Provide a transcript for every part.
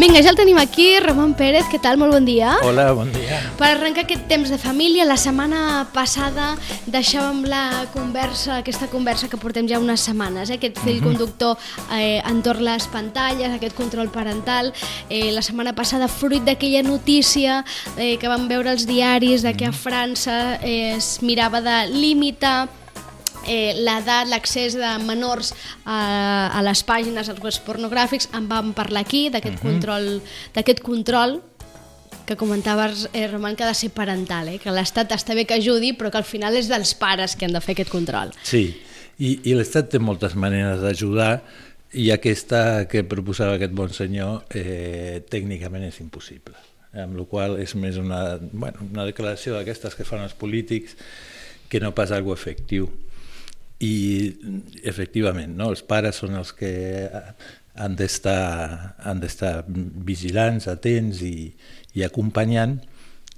Vinga, ja el tenim aquí, Ramon Pérez, què tal? Molt bon dia. Hola, bon dia. Per arrencar aquest temps de família, la setmana passada deixàvem la conversa, aquesta conversa que portem ja unes setmanes, eh? aquest fill conductor eh, entorn les pantalles, aquest control parental. Eh, la setmana passada, fruit d'aquella notícia eh, que vam veure als diaris de que a França eh, es mirava de limitar eh, l'edat, l'accés de menors a, a les pàgines, als webs pornogràfics, en vam parlar aquí, d'aquest uh -huh. control, d'aquest control que comentaves, eh, Roman, que ha de ser parental, eh? que l'Estat està bé que ajudi, però que al final és dels pares que han de fer aquest control. Sí, i, i l'Estat té moltes maneres d'ajudar i aquesta que proposava aquest bon senyor eh, tècnicament és impossible. Amb la qual és més una, bueno, una declaració d'aquestes que fan els polítics que no pas algo efectiu i efectivament no? els pares són els que han d'estar vigilants, atents i, i acompanyant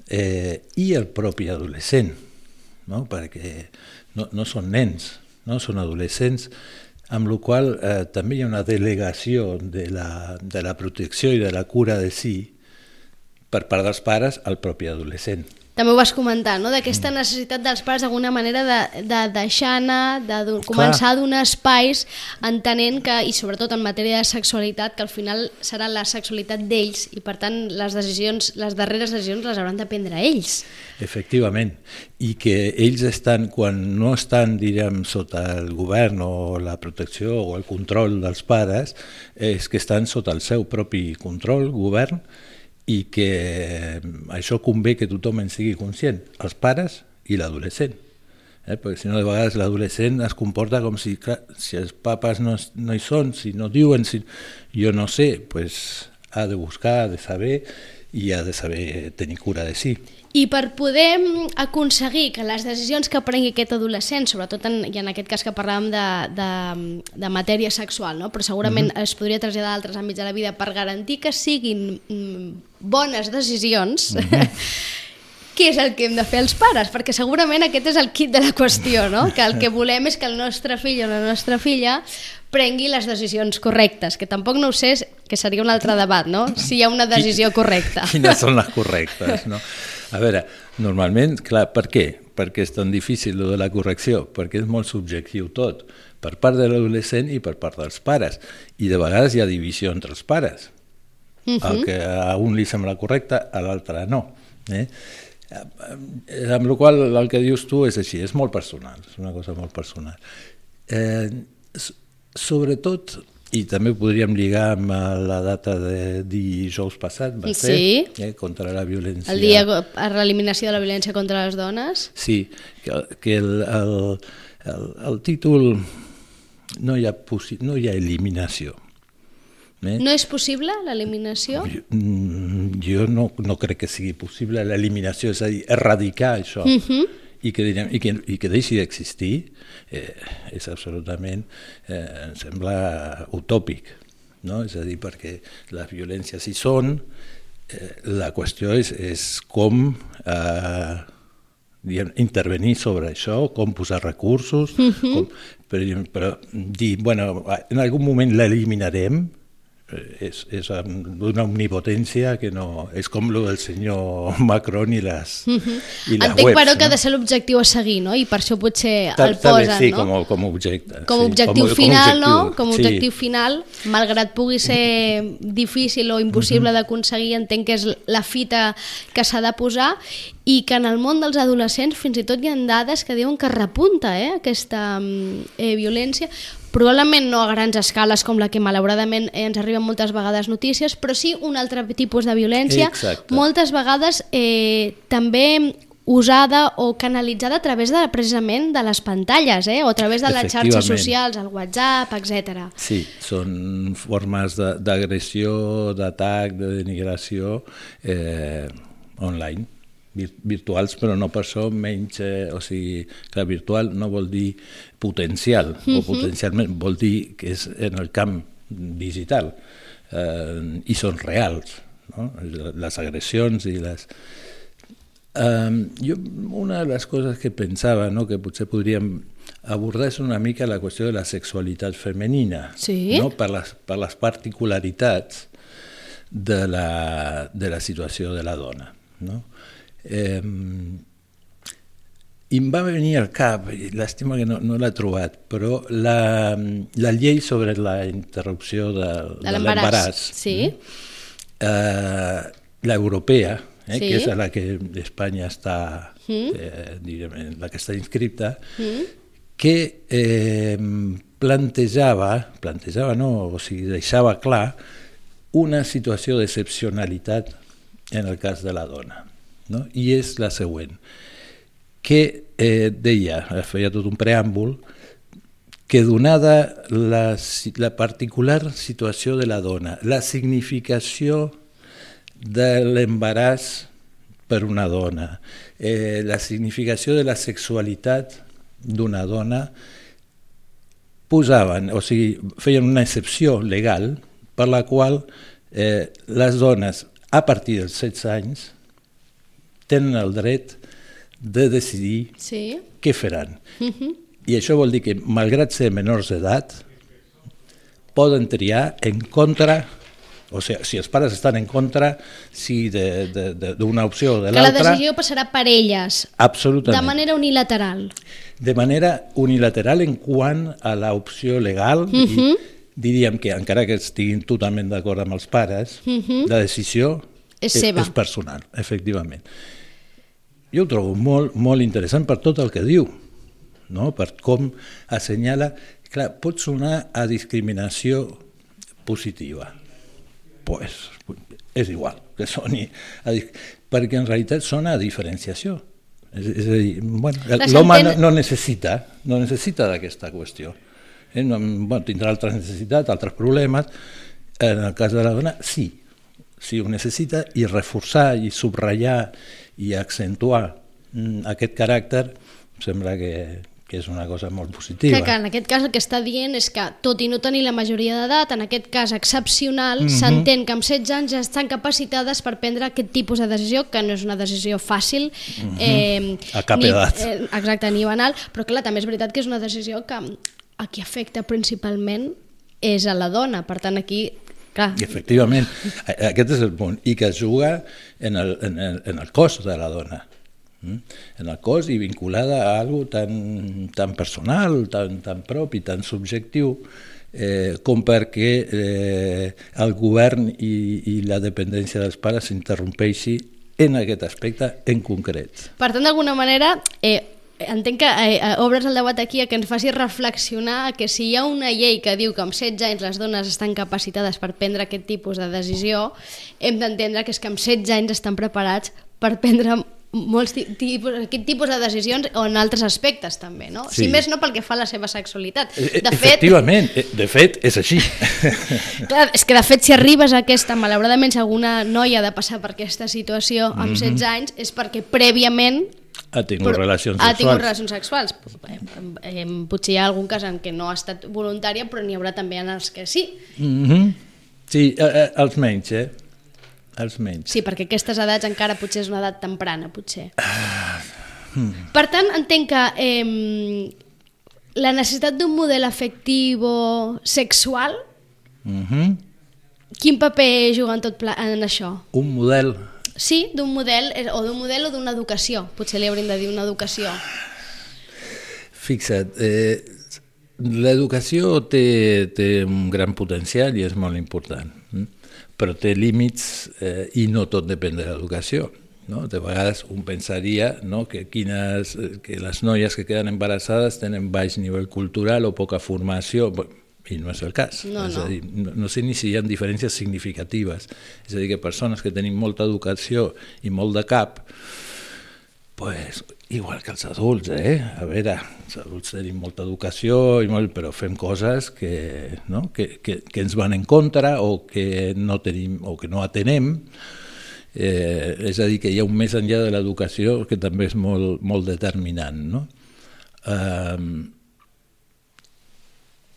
eh, i el propi adolescent no? perquè no, no són nens, no? són adolescents amb la qual eh, també hi ha una delegació de la, de la protecció i de la cura de si per part dels pares al propi adolescent també ho vas comentar, no? d'aquesta necessitat dels pares d'alguna manera de, de deixar anar, de do, començar a donar espais entenent que, i sobretot en matèria de sexualitat, que al final serà la sexualitat d'ells i per tant les decisions, les darreres decisions les hauran de prendre ells. Efectivament, i que ells estan, quan no estan, direm, sota el govern o la protecció o el control dels pares, és que estan sota el seu propi control, govern, i que això convé que tothom en sigui conscient, els pares i l'adolescent. Eh? Perquè si no, de vegades l'adolescent es comporta com si, clar, si els papes no, no hi són, si no diuen, si jo no sé, pues, ha de buscar, ha de saber i ha de saber tenir cura de si. I per poder aconseguir que les decisions que prengui aquest adolescent, sobretot en, i en aquest cas que parlàvem de, de, de matèria sexual, no? però segurament mm -hmm. es podria traslladar a altres àmbits de la vida per garantir que siguin mm, bones decisions, mm -hmm. què és el que hem de fer els pares? Perquè segurament aquest és el kit de la qüestió, no? que el que volem és que el nostre fill o la nostra filla prengui les decisions correctes, que tampoc no ho sé, que seria un altre debat, no? si hi ha una decisió correcta. Quines són les correctes, no? A veure, normalment, clar, per què? Perquè és tan difícil lo de la correcció, perquè és molt subjectiu tot, per part de l'adolescent i per part dels pares. I de vegades hi ha divisió entre els pares. Uh -huh. El que a un li sembla correcte, a l'altre no. Eh? Amb la qual el que dius tu és així, és molt personal, és una cosa molt personal. Eh, sobretot i també ho podríem lligar amb la data de dijous passat, va ser, sí. eh, contra la violència. El dia per l'eliminació de la violència contra les dones. Sí, que, que el, el, el, el títol no hi ha, no hi ha eliminació. Eh? No és possible l'eliminació? Jo, mm, jo no, no crec que sigui possible l'eliminació, és a dir, erradicar això. Uh -huh i que, direm, i que, i que deixi d'existir eh, és absolutament, eh, em sembla utòpic, no? és a dir, perquè les violències hi són, eh, la qüestió és, és com eh, diguem, intervenir sobre això, com posar recursos, uh -huh. com, però, però dir, bueno, en algun moment l'eliminarem, És, és d'una omnipotència que no... És com lo del senyor Macron i les, i les Entenc, webs. però, que no? ha de ser l'objectiu a seguir, no? I per això potser el posen, sí, no? com, com a objecte. Com a sí, objectiu com, final, com objectiu, no? Com a objectiu sí. final, malgrat pugui ser difícil o impossible uh -huh. d'aconseguir, entenc que és la fita que s'ha de posar i que en el món dels adolescents fins i tot hi ha dades que diuen que repunta eh, aquesta eh, violència probablement no a grans escales com la que malauradament eh, ens arriben moltes vegades notícies, però sí un altre tipus de violència, Exacte. moltes vegades eh, també usada o canalitzada a través de, precisament de les pantalles, eh? o a través de les xarxes socials, el WhatsApp, etc. Sí, són formes d'agressió, d'atac, de denigració eh, online. Virtuals, però no per això menys, eh, o sigui, clar, virtual no vol dir potencial, uh -huh. o potencialment vol dir que és en el camp digital, eh, i són reals, no? les agressions i les... Um, jo, una de les coses que pensava no, que potser podríem abordar és una mica la qüestió de la sexualitat femenina, sí? no? per, les, per les particularitats de la, de la situació de la dona. No? Eh, i em va venir al cap, l'estima que no, no l'he trobat, però la, la llei sobre la interrupció de, de l'embaràs, sí. eh, l'europea, eh, Sí. que és a la que Espanya està, Mm. eh, diguem, la que està inscripta, Mm. que eh, plantejava, plantejava no, o sigui, deixava clar una situació d'excepcionalitat en el cas de la dona. No? I és la següent, que eh, deia, feia tot un preàmbul, que donada la, la particular situació de la dona, la significació de l'embaràs per una dona, eh, la significació de la sexualitat d'una dona, posaven, o sigui, feien una excepció legal per la qual eh, les dones a partir dels 16 anys tenen el dret de decidir Sí. què faran. Mhm. I això vol dir que, malgrat ser menors d'edat, poden triar en contra, o sigui, si els pares estan en contra, si de- de- de- d'una opció o de Que la l'altra, decisió passarà per elles, absolutament. de manera unilateral. de manera unilateral en quant a l'opció legal, uh Mhm. i diríem que encara que estiguin totalment d'acord amb els pares, la decisió Mhm. És seva. és personal, efectivament. Jo ho trobo molt, molt interessant per tot el que diu, no? per com assenyala... Clar, pot sonar a discriminació positiva. pues, és igual que soni a, perquè en realitat sona a diferenciació. És, és a dir, bueno, l'home no, no necessita, no necessita d'aquesta qüestió. Eh? No, bueno, tindrà altres necessitats, altres problemes. En el cas de la dona, sí, sí ho necessita i reforçar i subratllar i accentuar mm, aquest caràcter em sembla que, que és una cosa molt positiva. Que, que en aquest cas el que està dient és que, tot i no tenir la majoria d'edat, en aquest cas excepcional, Mhm. s'entén que amb 16 anys ja estan capacitades per prendre aquest tipus de decisió, que no és una decisió fàcil, eh, Mhm. A cap ni, edat. Eh, exacte, ni banal, però clar, també és veritat que és una decisió que a qui afecta principalment és a la dona, per tant aquí clar, I efectivament, aquest és el punt, i que es juga en el, en el, en el cos de la dona, mm? en el cos i vinculada a algo tan, tan personal, tan, tan propi, tan subjectiu, eh, com perquè eh, el govern i, i la dependència dels pares s'interrompeixi en aquest aspecte en concret. Per tant, d'alguna manera, eh, entenc que eh, eh, obres el debat aquí a que ens faci reflexionar que si hi ha una llei que diu que amb 16 anys les dones estan capacitades per prendre aquest tipus de decisió, hem d'entendre que és que amb 16 anys estan preparats per prendre molts ti- tipus, aquest tipus de decisions o en altres aspectes també, no? Sí. Si més no pel que fa a la seva sexualitat. Eh, eh, De fet, Efectivament, de fet, és així. Clar, és que de fet si arribes a aquesta, malauradament si alguna noia ha de passar per aquesta situació amb 16 anys és perquè prèviament ha tingut però relacions ha sexuals. tingut relacions sexuals. Eh, potser hi ha algun cas en què no ha estat voluntària, però n'hi haurà també en els que sí. Mm -hmm. Sí, eh, eh, els menys, eh? Els menys. Sí, perquè aquestes edats encara potser és una edat temprana, potser. Per tant, entenc que eh, la necessitat d'un model afectiu sexual, Mm -hmm. quin paper juga en tot pla en això? Un model Sí, d'un model, eh, o d'un model o d'una educació. Potser li hauríem de dir una educació. Fixa't, eh, l'educació té, té un gran potencial i és molt important, mm? però té límits eh, i no tot depèn de l'educació. No? De vegades un pensaria no, que, quines, eh, que les noies que queden embarassades tenen baix nivell cultural o poca formació, i no és el cas. No, és no. a dir, no, no sé ni si hi ha diferències significatives. És a dir, que persones que tenim molta educació i molt de cap, pues, igual que els adults, eh? A veure, els adults tenim molta educació, i molt, però fem coses que, no? que, que, que ens van en contra o que no, tenim, o que no atenem Eh, és a dir, que hi ha un més enllà de l'educació que també és molt, molt determinant. No? Eh,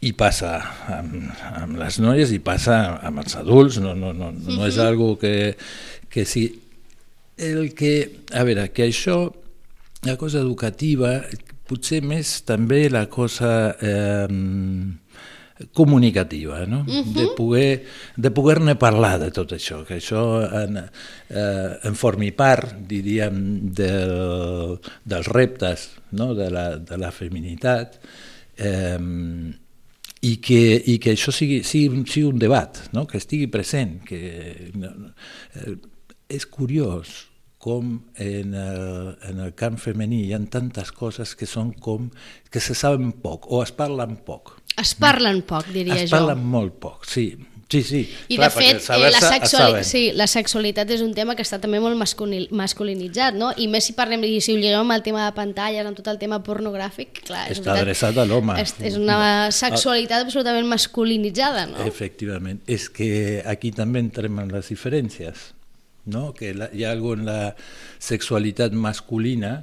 i passa amb, amb les noies i passa amb els adults, no, no, no, no és algo que, que sí. El que, a veure, que això, la cosa educativa, potser més també la cosa eh, comunicativa, no? Uh -huh. de poder de poder-ne parlar de tot això, que això en, eh, en formi part, diríem, del, dels reptes no? de, la, de la feminitat, eh, i que, i que això sigui, sigui, sigui un debat, no? que estigui present. Que, no, eh, és curiós com en el, en el camp femení hi ha tantes coses que són com que se saben poc o es parlen poc. Es parlen poc, diria es jo. Es parlen molt poc, sí. Sí, sí. I Clar, de fet, eh, la, sexuali sí, la sexualitat és un tema que està també molt masculinitzat, no? I més si parlem, i si ho lliguem amb el tema de pantalles, amb tot el tema pornogràfic, clar, és Està veritat, adreçat a l'home. És, és una sexualitat absolutament masculinitzada, no? Efectivament. És que aquí també entrem en les diferències, no? Que la, hi ha alguna en la sexualitat masculina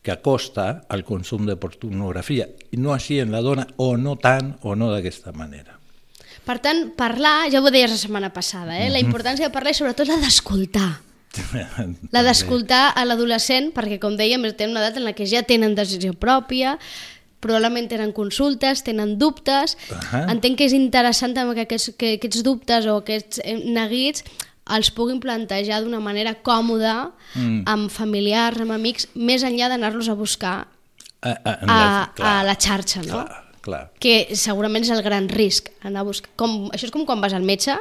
que acosta al consum de pornografia, i no així en la dona, o no tant, o no d'aquesta manera. Per tant, parlar, ja ho deies la setmana passada, eh? la mhm. importància de parlar i sobretot la d'escoltar. La d'escoltar a l'adolescent, perquè com dèiem, tenen una edat en la que ja tenen decisió pròpia, probablement tenen consultes, tenen dubtes. Uh -huh. Entenc que és interessant també que aquests, que aquests dubtes o aquests eh, neguits els puguin plantejar d'una manera còmoda mm. amb familiars, amb amics, més enllà d'anar-los a buscar a, a, a, a la xarxa, no? Clar clar. que segurament és el gran risc. Anar a buscar. Com, això és com quan vas al metge,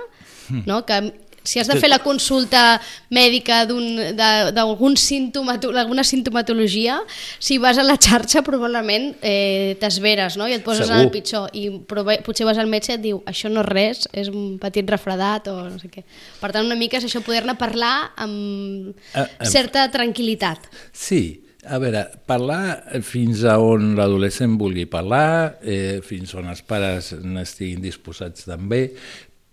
mm. no? que si has de fer la consulta mèdica d'algun símptoma, alguna sintomatologia, si vas a la xarxa probablement eh, t'esveres no? i et poses Segur. en el pitjor i potser vas al metge i et diu això no és res, és un petit refredat o no sé què. Per tant, una mica és això poder-ne parlar amb eh, eh, certa tranquil·litat. Sí, a veure, parlar fins a on l'adolescent vulgui parlar, eh, fins on els pares n'estiguin disposats també,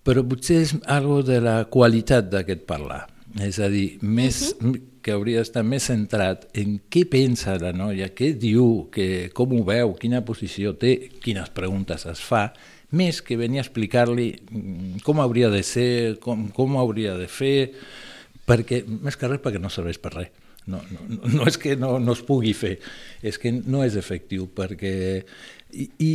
però potser és algo de la qualitat d'aquest parlar. És a dir, més, uh -huh. que hauria d'estar més centrat en què pensa la noia, què diu, que, com ho veu, quina posició té, quines preguntes es fa, més que venir a explicar-li mm, com hauria de ser, com, com hauria de fer, perquè, més que res perquè no serveix per res. No, no, no és que no, no es pugui fer, és que no és efectiu, perquè... I, i,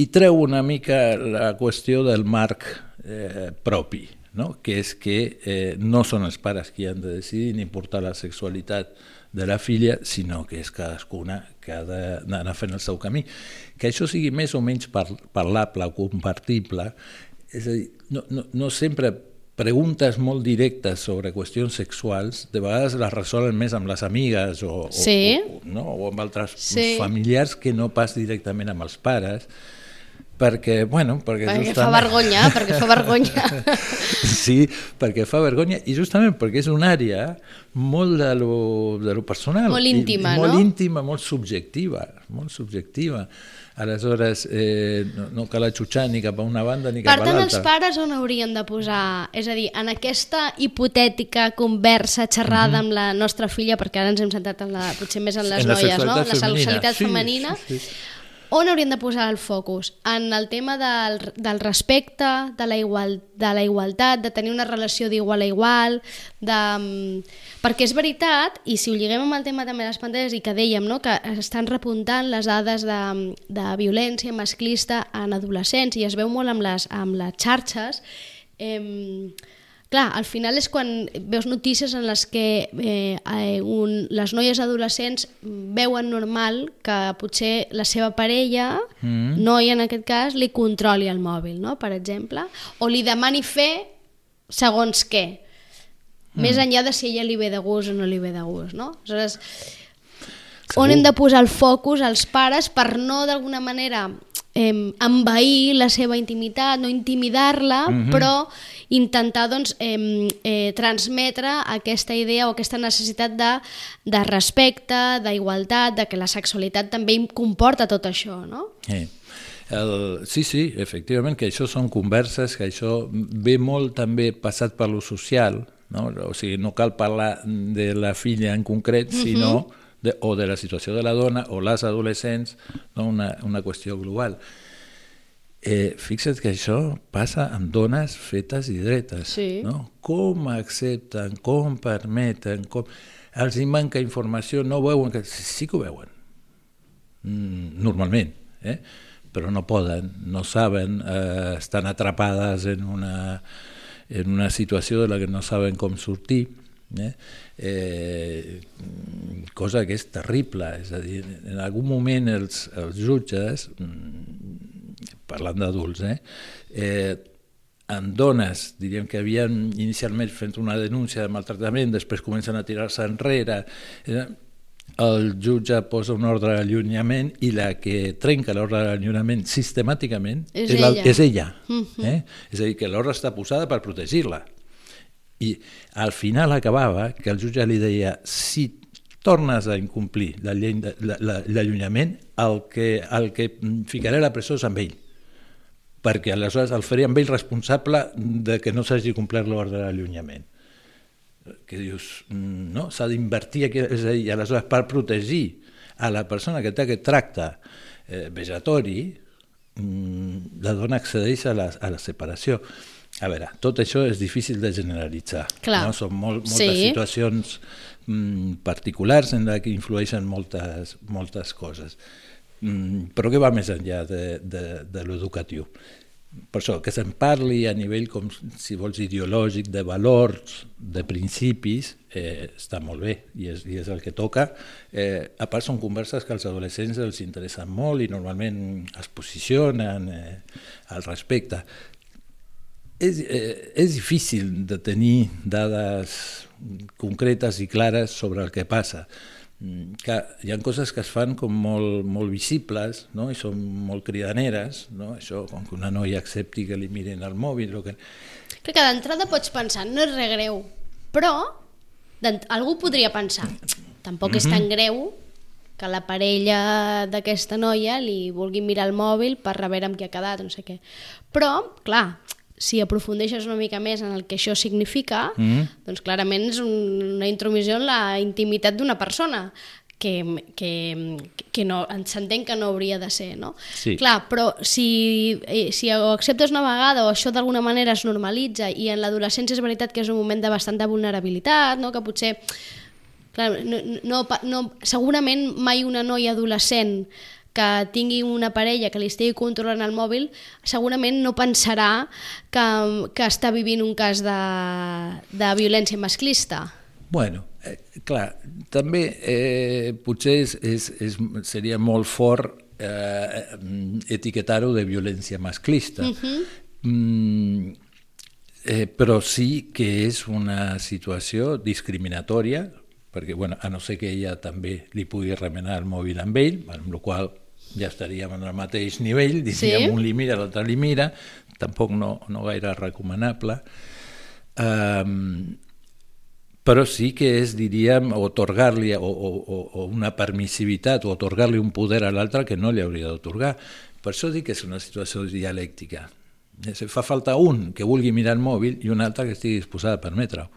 i treu una mica la qüestió del marc eh, propi, no? que és que eh, no són els pares qui han de decidir ni portar la sexualitat de la filla, sinó que és cadascuna que ha d'anar fent el seu camí. Que això sigui més o menys par parlable o compartible, és a dir, no, no, no sempre preguntes molt directes sobre qüestions sexuals, de vegades les resolen més amb les amigues o, sí. o, o, no? o amb altres sí. familiars que no pas directament amb els pares perquè, bueno, perquè, perquè justament... fa vergonya, perquè fa vergonya. sí, perquè fa vergonya i justament perquè és una àrea molt de lo, de lo personal. Molt íntima, i, no? Molt íntima, molt subjectiva, molt subjectiva. Aleshores, eh, no, no cal atxutxar ni cap a una banda ni cap per a l'altra. Per tant, els pares on haurien de posar... És a dir, en aquesta hipotètica conversa, xerrada mhm. -huh. amb la nostra filla, perquè ara ens hem sentat en la, potser més en les en noies, la no? La sexualitat sí, femenina. Sí, sí. On haurien de posar el focus? En el tema del, del respecte, de la, igual, de la igualtat, de tenir una relació d'igual a igual, de... Mm, perquè és veritat, i si ho lliguem amb el tema també de les pantalles i que dèiem no, que estan repuntant les dades de, de violència masclista en adolescents i es veu molt amb les, amb les xarxes, eh, clar, al final és quan veus notícies en les que eh, un, les noies adolescents veuen normal que potser la seva parella, mm. noia en aquest cas, li controli el mòbil, no? per exemple, o li demani fer segons què, mm. més enllà de si ella li ve de gust o no li ve de gust. No? Aleshores, Segur. on hem de posar el focus als pares per no d'alguna manera eh, envair la seva intimitat, no intimidar-la, mm -hmm. però intentar doncs, eh, eh, transmetre aquesta idea o aquesta necessitat de, de respecte, d'igualtat, de que la sexualitat també comporta tot això, no? Eh. El, sí, sí, efectivament, que això són converses, que això ve molt també passat per lo social, no? o sigui, no cal parlar de la filla en concret, sinó de, o de la situació de la dona o les adolescents, no? una, una qüestió global. Eh, fixa't que això passa amb dones fetes i dretes. Sí. No? Com accepten, com permeten, com... Els hi manca informació, no veuen que... Sí que ho veuen, mm, normalment, eh? però no poden, no saben, eh, estan atrapades en una, en una situació de la que no saben com sortir, eh? Eh, cosa que és terrible, és a dir, en algun moment els, els jutges, mm, parlant d'adults, eh, eh, en dones, diríem que havien inicialment fet una denúncia de maltractament, després comencen a tirar-se enrere, eh, el jutge posa un ordre d'allunyament i la que trenca l'ordre d'allunyament sistemàticament És la- ella. és ella. Mhm. eh? És a dir, que l'ordre està posada per protegir-la. I al final acabava que el jutge li deia si tornes a incomplir de- l'allunyament, el, que, el que ficaré a la presó és amb ell perquè aleshores el faria amb ell responsable de que no s'hagi complert l'ordre d'allunyament que dius, no, s'ha d'invertir aquí, és a dir, aleshores per protegir a la persona que té aquest tracte eh, vejatori, mm, la dona accedeix a la, a la separació. A veure, tot això és difícil de generalitzar. Clar. No? Són molt, moltes Sí. situacions mm, particulars en les que influeixen moltes, moltes coses, mm, però que va més enllà de, de, de l'educatiu. Per això, que se'n parli a nivell, com si vols, ideològic, de valors, de principis, eh, està molt bé, i és, i és el que toca. Eh, a part, són converses que als adolescents els interessen molt i normalment es posicionen eh, al respecte. És, eh, és difícil de tenir dades concretes i clares sobre el que passa. Mm, Que hi ha coses que es fan com molt, molt visibles no? i són molt cridaneres, no? això com que una noia accepti que li miren el mòbil o que... Crec que d'entrada pots pensar, no és res greu, però algú podria pensar, tampoc és tan greu que la parella d'aquesta noia li vulgui mirar el mòbil per veure amb qui ha quedat, no sé què. Però, clar, si aprofundeixes una mica més en el que això significa, Mhm. doncs clarament és un, una intromissió en la intimitat d'una persona que, que, que no, s'entén que no hauria de ser, no? Sí. Clar, però si, eh, si ho acceptes una vegada o això d'alguna manera es normalitza i en l'adolescència és veritat que és un moment de bastanta vulnerabilitat, no? que potser clar, no, no, no, segurament mai una noia adolescent que tingui una parella que li estigui controlant el mòbil, segurament no pensarà que, que està vivint un cas de, de violència masclista. Bueno, eh, clar, també eh, potser és, és, és, seria molt fort eh, etiquetar-ho de violència masclista. Uh -huh. mm, eh, però sí que és una situació discriminatòria, perquè bueno, a no ser que ella també li pugui remenar el mòbil amb ell, amb la qual ja estaríem en el mateix nivell, diríem Sí. un li mira, l'altre li mira, tampoc no, no gaire recomanable. Um, però sí que és, diríem, otorgar-li o, o, o- o una permissivitat o otorgar-li un poder a l'altre que no li hauria d'otorgar. Per això dic que és una situació dialèctica. És, fa falta un que vulgui mirar el mòbil i un altre que estigui disposat a permetre-ho.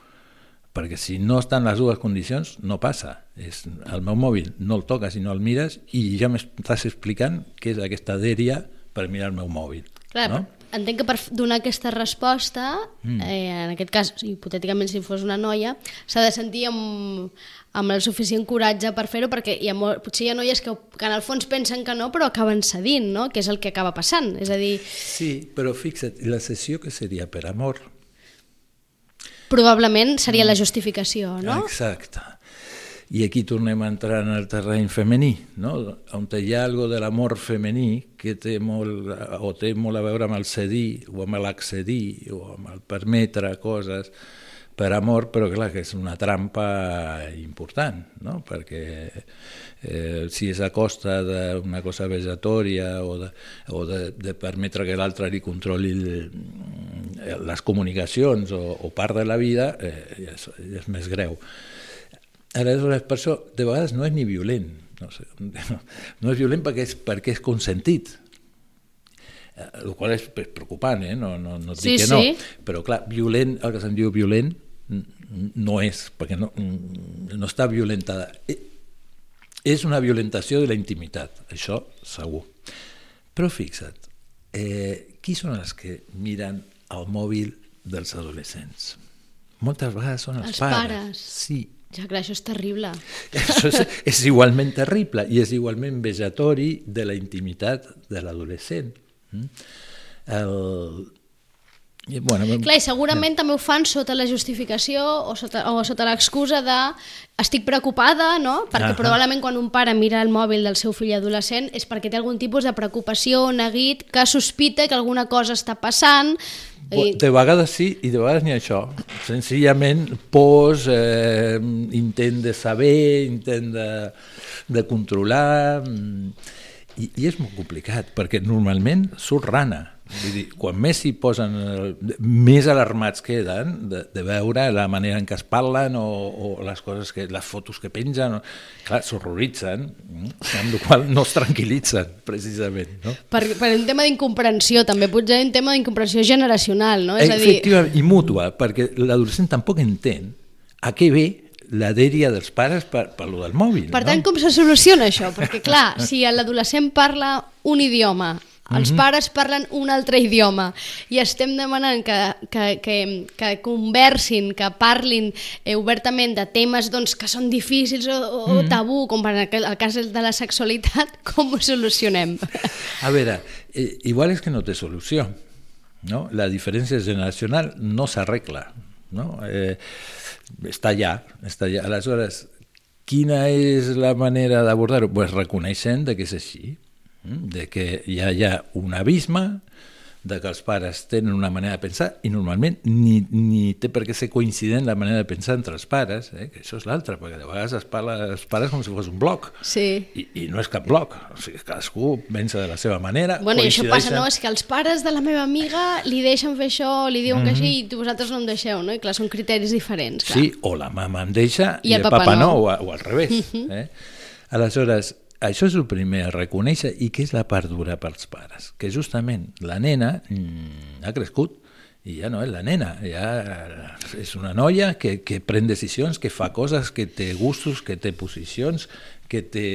Perquè si no estan les dues condicions, no passa. És, el meu mòbil no el toques i no el mires i ja m'estàs explicant què és aquesta dèria per mirar el meu mòbil. Clar, no? entenc que per donar aquesta resposta, mm. eh, en aquest cas, hipotèticament si fos una noia, s'ha de sentir amb, amb el suficient coratge per fer-ho, perquè hi ha molt, potser hi ha noies que, que en el fons pensen que no, però acaben cedint, no? que és el que acaba passant. És a dir, Sí, però fixa't, la sessió que seria per amor, probablement seria la justificació, no? Exacte. I aquí tornem a entrar en el terreny femení, no? on hi ha algo de l'amor femení que té molt, o té molt a veure amb el cedir, o amb l'accedir, o amb el permetre coses per amor, però clar que és una trampa important, no? perquè eh, si és a costa d'una cosa vegetòria o de, o de, de permetre que l'altre li controli el, les comunicacions o, o part de la vida, eh, és, és més greu. Aleshores, per això, de vegades no és ni violent, no, sé, no és violent perquè és, perquè és consentit, Eh, el qual és preocupant, eh? no, no, no et Sí, dic que no, sí. però clar, violent, el que se'n diu violent, mm, no és, perquè no, no està violentada. Eh, és una violentació de la intimitat, això segur. Però fixa't, eh, qui són els que miren el mòbil dels adolescents? Moltes vegades són els, Els pares. pares. Sí, Ja, clar, això és terrible. això és, és igualment terrible i és igualment vejatori de la intimitat de l'adolescent. Mm? El... i, Bueno, Clar, i segurament també ho fan sota la justificació o sota, o sota l'excusa de estic preocupada, no? Perquè Ahà. probablement quan un pare mira el mòbil del seu fill adolescent és perquè té algun tipus de preocupació, neguit, que sospita que alguna cosa està passant. I, De vegades sí i de vegades ni això. Senzillament pors, eh, intent de saber, intent de, de controlar... mm, I, I és molt complicat, perquè normalment surt rana. Vull dir, quan més s'hi posen, eh, més alarmats queden de, de veure la manera en què es parlen o, o les coses que, les fotos que pengen, o, clar, s'horroritzen, mm, amb la qual no es tranquil·litzen, precisament. No? per, per un tema d'incomprensió, també potser un tema d'incomprensió generacional, no? És a dir, i mútua, perquè l'adolescent tampoc entén a què ve la dèria dels pares per, per lo del mòbil. Per no? tant, com se soluciona això? Perquè, clar, si l'adolescent parla un idioma, els Mhm. pares parlen un altre idioma i estem demanant que, que, que, que conversin, que parlin eh, obertament de temes doncs, que són difícils o, o Mhm. tabú, com per aquel- el cas de la sexualitat, com ho solucionem? A veure, eh, igual és que no té solució. No? La diferència generacional no s'arregla. No? Eh, està allà, està allà. Aleshores, quina és la manera d'abordar-ho? Pues reconeixent que és així, mm? De que ja hi ha un abisme, de que els pares tenen una manera de pensar i normalment ni, ni té per què ser coincident la manera de pensar entre els pares, eh? que això és l'altre, perquè de vegades es parla els pares com si fos un bloc. Sí. I, I no és cap bloc, o sigui, cadascú pensa de la seva manera. Bueno, i això passa, no? És que els pares de la meva amiga li deixen fer això, li diuen que Mhm. així, i tu vosaltres no em deixeu, no? I clar, són criteris diferents, clar. Sí, o la mama em deixa I i, el el papa papa, no, no. o, o al revés. eh? Aleshores, això és el primer a reconèixer i que és la part dura pels pares, que justament la nena mm, ha crescut i ja no és la nena, ja és una noia que, que pren decisions, que fa coses, que té gustos, que té posicions, que té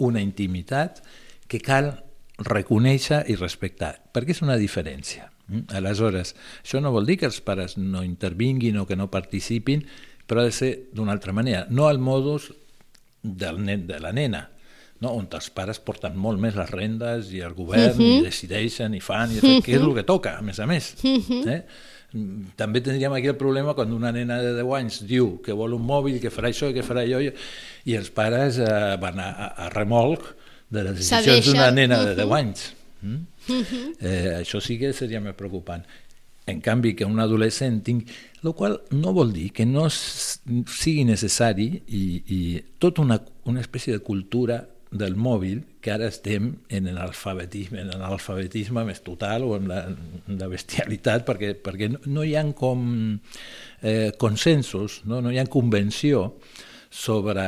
una intimitat que cal reconèixer i respectar, perquè és una diferència. Mm? Aleshores, això no vol dir que els pares no intervinguin o que no participin, però ha de ser d'una altra manera, no al modus del nen, de la nena, no? on els pares porten molt més les rendes i el govern, uh -huh. i decideixen i fan, i uh -huh. que és el que toca, a més a més. Uh -huh. eh? També tindríem aquí el problema quan una nena de 10 anys diu que vol un mòbil, que farà això que farà allò, i, els pares eh, van a, a, a remolc de les decisions d'una nena de 10 anys. Mm? Eh, això sí que seria més preocupant. En canvi, que un adolescent tingui... El qual no vol dir que no sigui necessari i, i tota una, una espècie de cultura del mòbil que ara estem en l'alfabetisme, en l'alfabetisme més total o en la, en la bestialitat, perquè, perquè no, no hi ha com eh, consensos, no? no hi ha convenció sobre,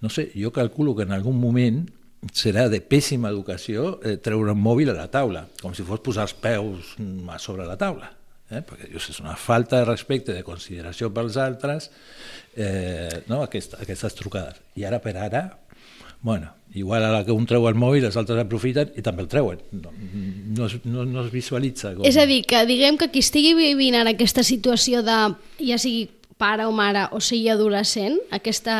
no sé, jo calculo que en algun moment serà de pèssima educació eh, treure un mòbil a la taula, com si fos posar els peus a sobre la taula. Eh? Perquè dius, és una falta de respecte, de consideració pels altres, eh, no? Aquesta, aquestes trucades. I ara per ara, bueno, igual a la que un treu el mòbil, els altres aprofiten i també el treuen. No, no, no, no es visualitza. Com... És a dir, que diguem que qui estigui vivint ara aquesta situació de, ja sigui pare o mare o sigui adolescent, aquesta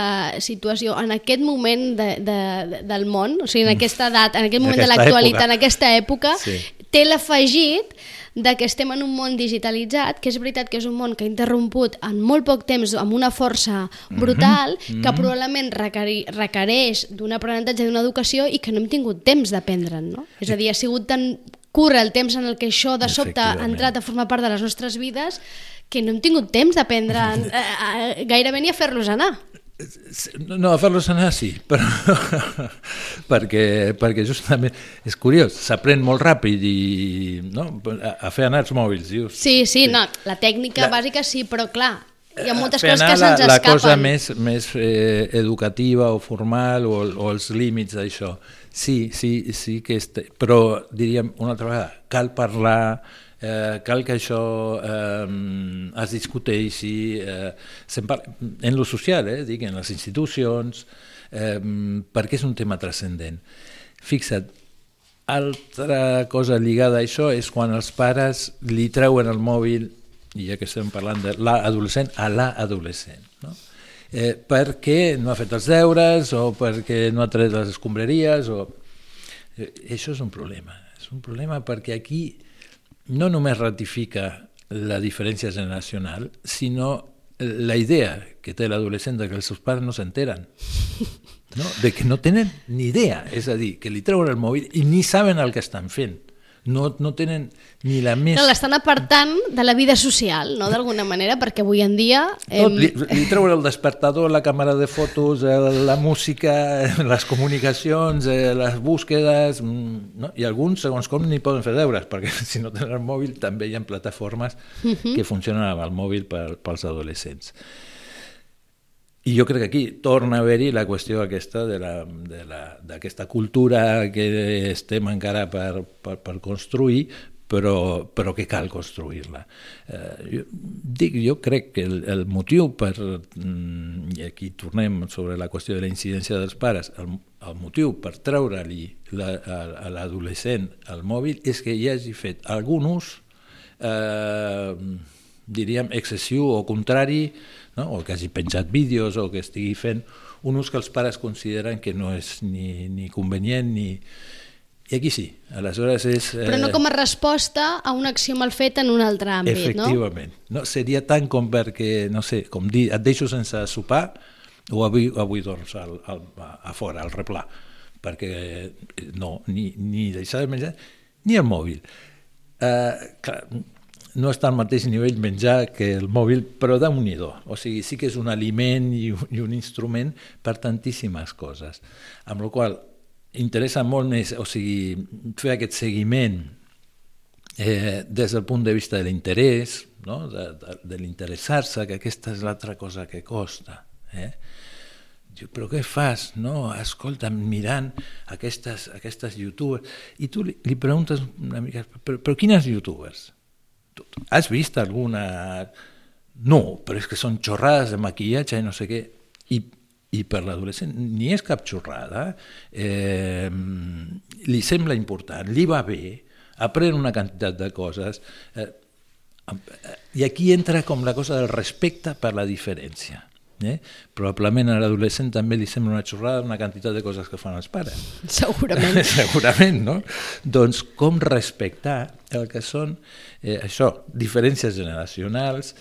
situació en aquest moment de, de, de, del món, o sigui, en aquesta edat, en aquest En moment de aquesta l'actualitat, en aquesta època, Sí. té l'afegit de que estem en un món digitalitzat, que és veritat que és un món que ha interromput en molt poc temps amb una força brutal, que probablement requeri, requereix d'un aprenentatge, d'una educació i que no hem tingut temps d'aprendre'n, no? És a dir, ha sigut tan curt el temps en el que això de sobte ha entrat a formar part de les nostres vides que no hem tingut temps d'aprendre eh, eh, gairebé ni a fer-los anar. No, a fer-los anar sí, però perquè, perquè justament és curiós, s'aprèn molt ràpid i no? a, fer anar els mòbils. Dius, Sí, sí, no, la tècnica La- bàsica sí, però clar, hi ha a moltes coses que se'ns la, la escapen. cosa més, més eh, educativa o formal o, o els límits d'això. Sí, sí, sí que este, però diríem una altra vegada, cal parlar, eh, cal que això eh, es discuteixi eh, en lo social, eh, dic, en les institucions, eh, perquè és un tema transcendent. Fixa't, altra cosa lligada a això és quan els pares li treuen el mòbil, i ja que estem parlant de l'adolescent, a l'adolescent. No? Eh, perquè no ha fet els deures o perquè no ha tret les escombraries o... Eh, això és un problema. És un problema perquè aquí no només ratifica la diferència generacional, sinó la idea que té l'adolescent que els seus pares no s'enteren, no? de que no tenen ni idea, és a dir, que li treuen el mòbil i ni saben el que estan fent no, no tenen ni la més... L'estan apartant de la vida social, no?, d'alguna manera, perquè avui en dia... Tot, li, li treuen el despertador, la càmera de fotos, la música, les comunicacions, eh, les búsquedes... Mm, no? I alguns, segons com, ni poden fer deures, perquè si no tenen el mòbil també hi ha plataformes uh -huh. que funcionen amb el mòbil per, pels adolescents. I jo crec que aquí torna a haver-hi la qüestió aquesta d'aquesta cultura que estem encara per, per, per construir, però, però que cal construir-la. Eh, jo, dic, jo crec que el, el motiu per, mm, i aquí tornem sobre la qüestió de la incidència dels pares, el, el motiu per treure-li a l'adolescent el mòbil és que hi hagi fet algun ús, eh, diríem, excessiu o contrari no? o que hagi penjat vídeos o que estigui fent un ús que els pares consideren que no és ni, ni convenient ni... I aquí sí, aleshores és... Eh... Però no com a resposta a una acció mal feta en un altre àmbit, Efectivament. no? no? Seria tant com perquè, no sé, com dir, et deixo sense sopar o avui, avui dorms al, al, a fora, al replà, perquè no, ni, ni deixar de menjar, ni el mòbil. Eh, clar, no està al mateix nivell menjar que el mòbil, però de nhi O sigui, sí que és un aliment i un, i un instrument per tantíssimes coses. Amb la qual interessa molt més, o sigui, fer aquest seguiment eh, des del punt de vista de l'interès, no? de, de, de l'interessar-se, que aquesta és l'altra cosa que costa. Eh? Diu, però què fas? No, escolta, mirant aquestes, aquestes youtubers. I tu li, li preguntes una mica, però, però quines youtubers? Has vist alguna... No, però és que són xorrades de maquillatge i no sé què. I, i per l'adolescent ni és cap xorrada, eh, li sembla important, li va bé, aprèn una quantitat de coses, eh, i aquí entra com la cosa del respecte per la diferència. Eh? Probablement a l'adolescent també li sembla una xorrada una quantitat de coses que fan els pares. Segurament. Segurament, no? Doncs com respectar el que són eh, això, diferències generacionals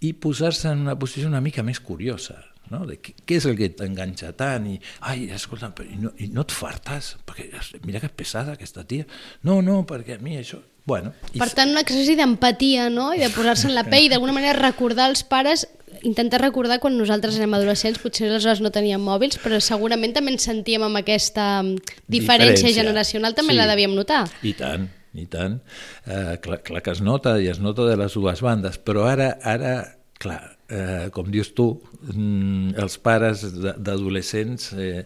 i posar-se en una posició una mica més curiosa, no? de què, què és el que t'enganxa tant i, ai, escolta, però, i, no, i no et fartes perquè mira que pesada aquesta tia no, no, perquè a mi això bueno, per tant un exercici d'empatia no? i de posar-se en la pell i d'alguna manera recordar als pares intentar recordar quan nosaltres érem adolescents, potser aleshores no teníem mòbils, però segurament també ens sentíem amb aquesta mm, diferència, diferència. generacional, també sí. la devíem notar. I tant, i tant. Uh, clar, clar que es nota, i es nota de les dues bandes, però ara, ara clar, eh, com dius tu, mm, els pares d'adolescents eh,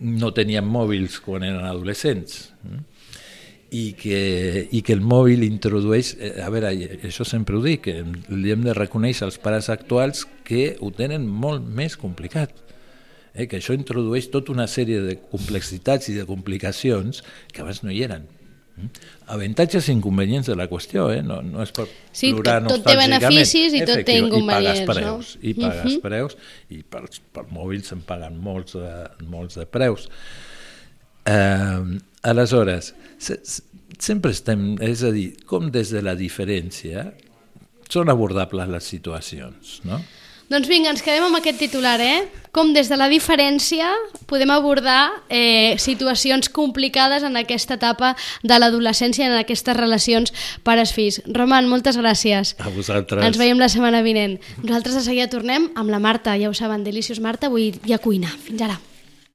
no tenien mòbils quan eren adolescents. Mm? I que, i que el mòbil introdueix, eh, a veure, això sempre ho dic, que li hem de reconèixer als pares actuals que ho tenen molt més complicat, eh, que això introdueix tota una sèrie de complexitats i de complicacions que abans no hi eren. Mm? Avantatges i inconvenients de la qüestió, eh? no, no és per sí, plorar tot, tot té beneficis i tot té inconvenients. I pagues preus, no? i pagues uh -huh. preus, i per, per mòbil se'n paguen molts de, molts de preus. Eh, aleshores, sempre estem, és a dir, com des de la diferència són abordables les situacions, no? Doncs vinga, ens quedem amb aquest titular, eh? Com des de la diferència podem abordar eh, situacions complicades en aquesta etapa de l'adolescència, en aquestes relacions pares-fills. Roman, moltes gràcies. A vosaltres. Ens veiem la setmana vinent. Nosaltres de seguida tornem amb la Marta, ja ho saben, Delicious Marta, avui hi ha cuina. Fins ara.